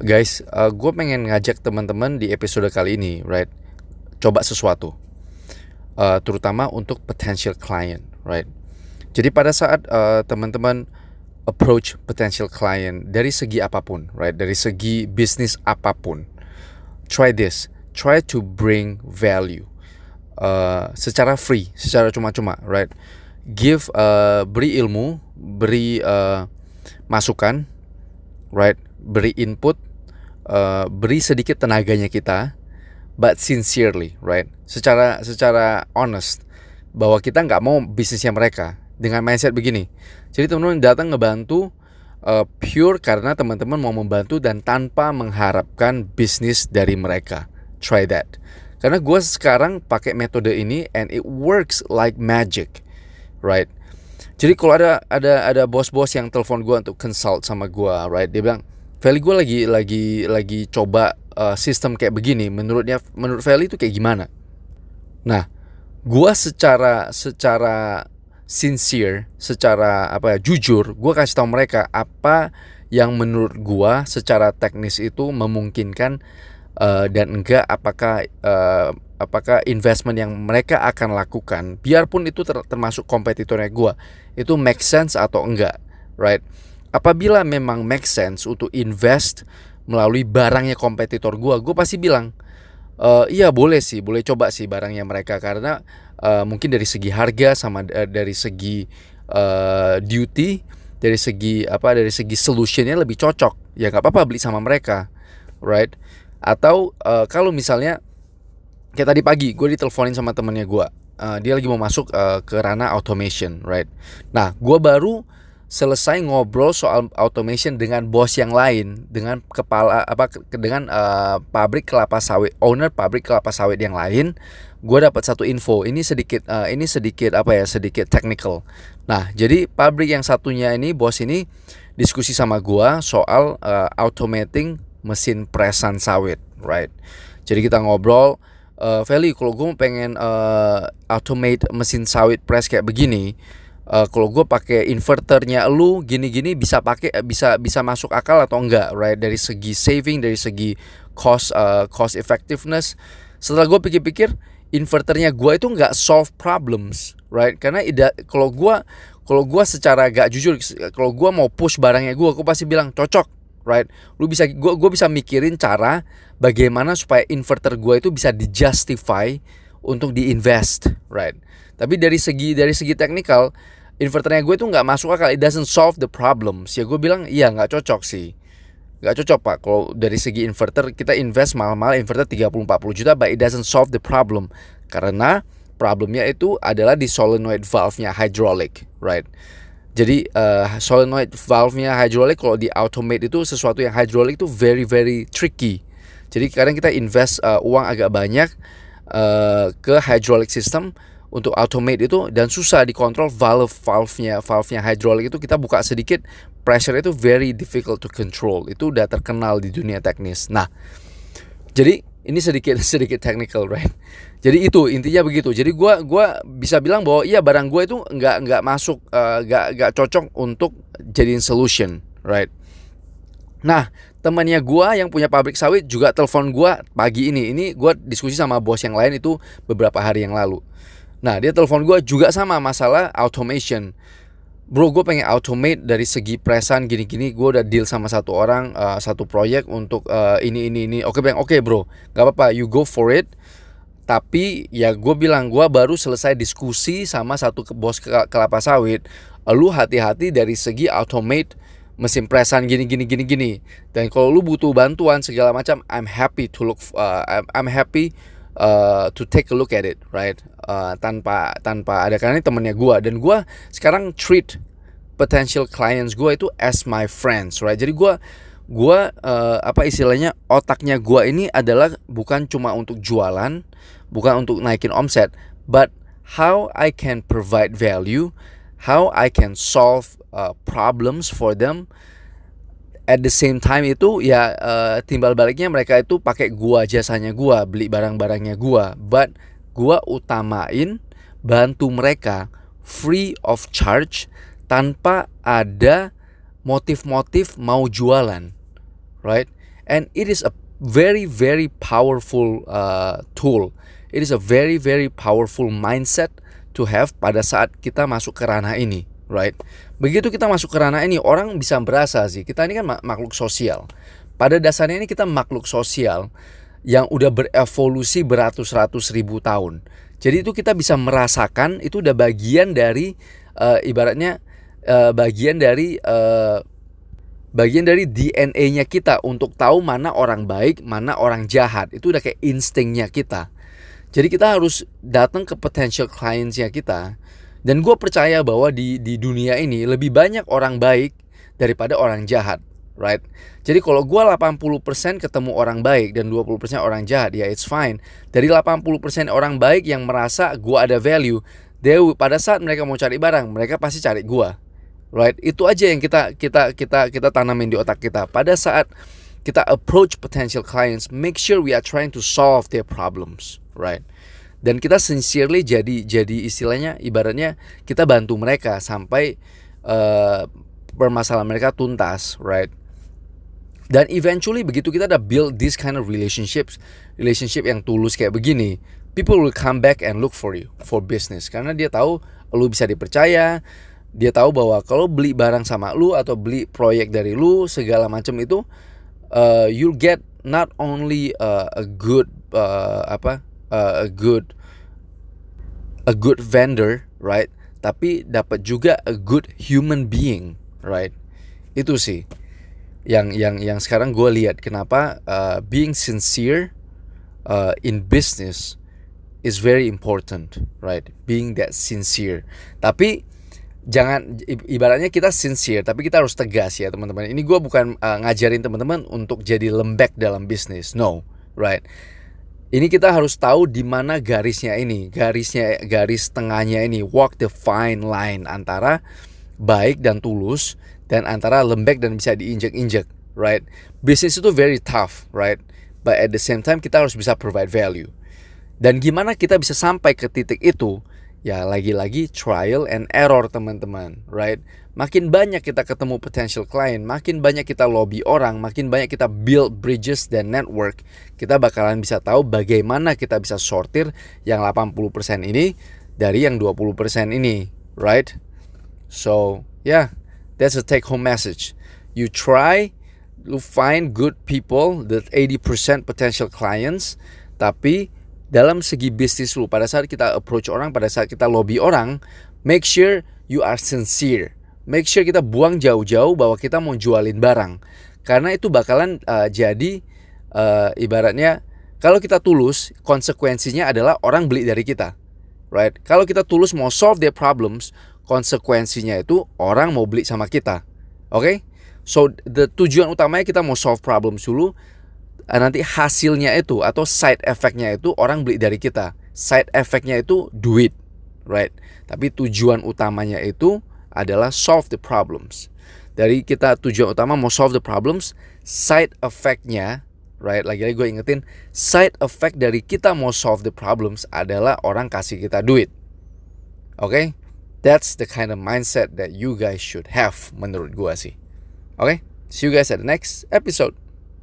guys, uh, gue pengen ngajak teman-teman di episode kali ini, right? Coba sesuatu, uh, terutama untuk potential client, right? Jadi pada saat uh, teman-teman approach potential client dari segi apa pun, right? Dari segi bisnis apa pun, try this, try to bring value uh, secara free, secara cuma-cuma, right? Give, uh, beri ilmu, beri uh, masukan, right? Beri input, uh, beri sedikit tenaganya kita, but sincerely, right? Secara secara honest bahwa kita nggak mau bisnisnya mereka dengan mindset begini. Jadi teman-teman datang ngebantu uh, pure karena teman-teman mau membantu dan tanpa mengharapkan bisnis dari mereka. Try that. Karena gue sekarang pakai metode ini and it works like magic, right? Jadi kalau ada ada ada bos-bos yang telepon gue untuk consult sama gue, right? Dia bilang, Feli gue lagi lagi lagi coba uh, sistem kayak begini. Menurutnya menurut Feli itu kayak gimana? Nah, gue secara secara sincere, secara apa ya jujur, gue kasih tahu mereka apa yang menurut gue secara teknis itu memungkinkan uh, dan enggak apakah uh, apakah investment yang mereka akan lakukan, biarpun itu ter termasuk kompetitornya gue, itu make sense atau enggak, right? Apabila memang make sense untuk invest melalui barangnya kompetitor gue, gue pasti bilang, uh, iya boleh sih, boleh coba sih barangnya mereka. Karena uh, mungkin dari segi harga sama uh, dari segi uh, duty dari segi apa dari segi solutionnya lebih cocok. Ya nggak apa-apa beli sama mereka right? Atau uh, kalau misalnya kayak tadi pagi gue diteleponin sama temennya gue uh, dia lagi mau masuk uh, ke ranah automation right? Nah gue baru selesai ngobrol soal automation dengan bos yang lain dengan kepala apa dengan uh, pabrik kelapa sawit owner pabrik kelapa sawit yang lain gue dapat satu info. Ini sedikit uh, ini sedikit apa ya sedikit technical. Nah jadi pabrik yang satunya ini bos ini diskusi sama gue soal uh, automating mesin presan sawit right? Jadi kita ngobrol uh, kalau gue pengen uh, automate mesin sawit press kayak begini uh, kalau gue pakai inverternya lu gini-gini bisa pakai bisa bisa masuk akal atau enggak right? Dari segi saving dari segi cost uh, cost effectiveness. Setelah gue pikir-pikir inverternya gue itu nggak solve problems right? Karena ida kalau gue kalau gue secara gak jujur kalau gue mau push barangnya gue gue pasti bilang cocok right? Lu bisa gue gue bisa mikirin cara bagaimana supaya inverter gue itu bisa dijustify untuk diinvest right? Tapi dari segi dari segi teknikal inverternya gue itu nggak masuk akal. It doesn't solve the problems. Ya gue bilang iya nggak cocok sih. Nggak cocok pak. Kalau dari segi inverter kita invest mahal-mahal inverter 30-40 juta but it doesn't solve the problem. Karena problemnya itu adalah di solenoid valve-nya hydraulic right? Jadi uh, solenoid valve-nya hydraulic kalau di automate itu sesuatu yang hydraulic itu very very tricky. Jadi kadang kita invest uh, uang agak banyak uh, ke hydraulic system untuk automate itu dan susah dikontrol valve valve-nya valve-nya hydraulic itu kita buka sedikit pressure itu very difficult to control. Itu udah terkenal di dunia teknis. Nah jadi ini sedikit sedikit technical right? Jadi itu intinya begitu. Jadi gua gua bisa bilang bahwa iya barang gua itu nggak nggak masuk uh, nggak cocok untuk jadiin solution right? Nah temannya gua yang punya pabrik sawit juga telepon gua pagi ini. Ini gua diskusi sama bos yang lain itu beberapa hari yang lalu Nah dia telepon gue juga sama masalah automation. Bro gue pengen automate dari segi presan gini-gini. Gue udah deal sama satu orang uh, Satu proyek untuk uh, ini ini ini. Oke bang. Oke bro. Gak apa-apa. You go for it. Tapi ya gue bilang gue baru selesai diskusi sama satu bos kelapa sawit. Lu hati-hati dari segi automate mesin presan gini gini gini gini. Dan kalau lu butuh bantuan segala macam I'm happy to look uh, I'm, I'm happy uh, to take a look at it right? Uh, tanpa tanpa ada. Karena ini temennya gue dan gue sekarang treat potential clients gue itu as my friends right? Jadi gue gue uh, apa istilahnya otaknya gue ini adalah bukan cuma untuk jualan bukan untuk naikin omset but how I can provide value how I can solve uh, problems for them at the same time itu ya uh, timbal baliknya mereka itu pakai gua jasanya gua beli barang-barangnya gua. But gua utamain bantu mereka free of charge tanpa ada motif-motif mau jualan right? And it is a very very powerful uh, tool. It is a very very powerful mindset to have pada saat kita masuk ke ranah ini right begitu kita masuk ke ranah ini orang bisa berasa sih kita ini kan makhluk sosial pada dasarnya ini kita makhluk sosial yang udah berevolusi beratus-ratus ribu tahun jadi itu kita bisa merasakan itu udah bagian dari uh, ibaratnya uh, bagian dari uh, bagian dari DNA-nya kita untuk tahu mana orang baik, mana orang jahat. Itu udah kayak instingnya kita. Jadi kita harus datang ke potential clients-nya kita. Dan gue percaya bahwa di di dunia ini lebih banyak orang baik daripada orang jahat, right? Jadi kalau gue 80% ketemu orang baik dan 20% orang jahat, ya it's fine. Dari 80% orang baik yang merasa gue ada value, they, pada saat mereka mau cari barang, mereka pasti cari gue right itu aja yang kita kita kita kita tanamin di otak kita pada saat kita approach potential clients make sure we are trying to solve their problems right dan kita sincerely jadi jadi istilahnya ibaratnya kita bantu mereka sampai uh, permasalahan mereka tuntas right? Dan eventually begitu kita ada build this kind of relationships relationship yang tulus kayak begini people will come back and look for you for business. Karena dia tahu lu bisa dipercaya dia tahu bahwa kalau beli barang sama lu atau beli proyek dari lu segala macam itu uh, you'll get not only uh, a good uh, apa uh, a good a good vendor right? Tapi dapat juga a good human being right? Itu sih yang yang yang sekarang gue lihat kenapa uh, being sincere uh, in business is very important right? Being that sincere. Tapi jangan ibaratnya kita sincere tapi kita harus tegas ya teman-teman. Ini gue bukan uh, ngajarin teman-teman untuk jadi lembek dalam bisnis no right ini kita harus tahu di mana garisnya ini garisnya garis tengahnya ini walk the fine line antara baik dan tulus dan antara lembek dan bisa diinjek-injek right? Bisnis itu very tough right? But at the same time kita harus bisa provide value. Dan gimana kita bisa sampai ke titik itu ya lagi-lagi trial and error teman-teman, right? Makin banyak kita ketemu potential client, makin banyak kita lobby orang, makin banyak kita build bridges dan network, kita bakalan bisa tahu bagaimana kita bisa sortir yang 80% ini dari yang 20% ini, right? So, yeah, that's a take home message. You try to find good people, that 80% potential clients, tapi dalam segi bisnis lu pada saat kita approach orang pada saat kita lobby orang make sure you are sincere. Make sure kita buang jauh-jauh bahwa kita mau jualin barang. Karena itu bakalan uh, jadi uh, ibaratnya kalau kita tulus konsekuensinya adalah orang beli dari kita. Right? Kalau kita tulus mau solve their problems konsekuensinya itu orang mau beli sama kita. Oke okay? so the tujuan utamanya kita mau solve problems dulu nanti hasilnya itu atau side effectnya itu orang beli dari kita. Side effectnya itu duit, right? Tapi tujuan utamanya itu adalah solve the problems. Dari kita tujuan utama mau solve the problems, side effectnya, right? Lagi-lagi gue ingetin, side effect dari kita mau solve the problems adalah orang kasih kita duit. Oke? Okay? That's the kind of mindset that you guys should have menurut gue sih. Oke? Okay? See you guys at the next episode.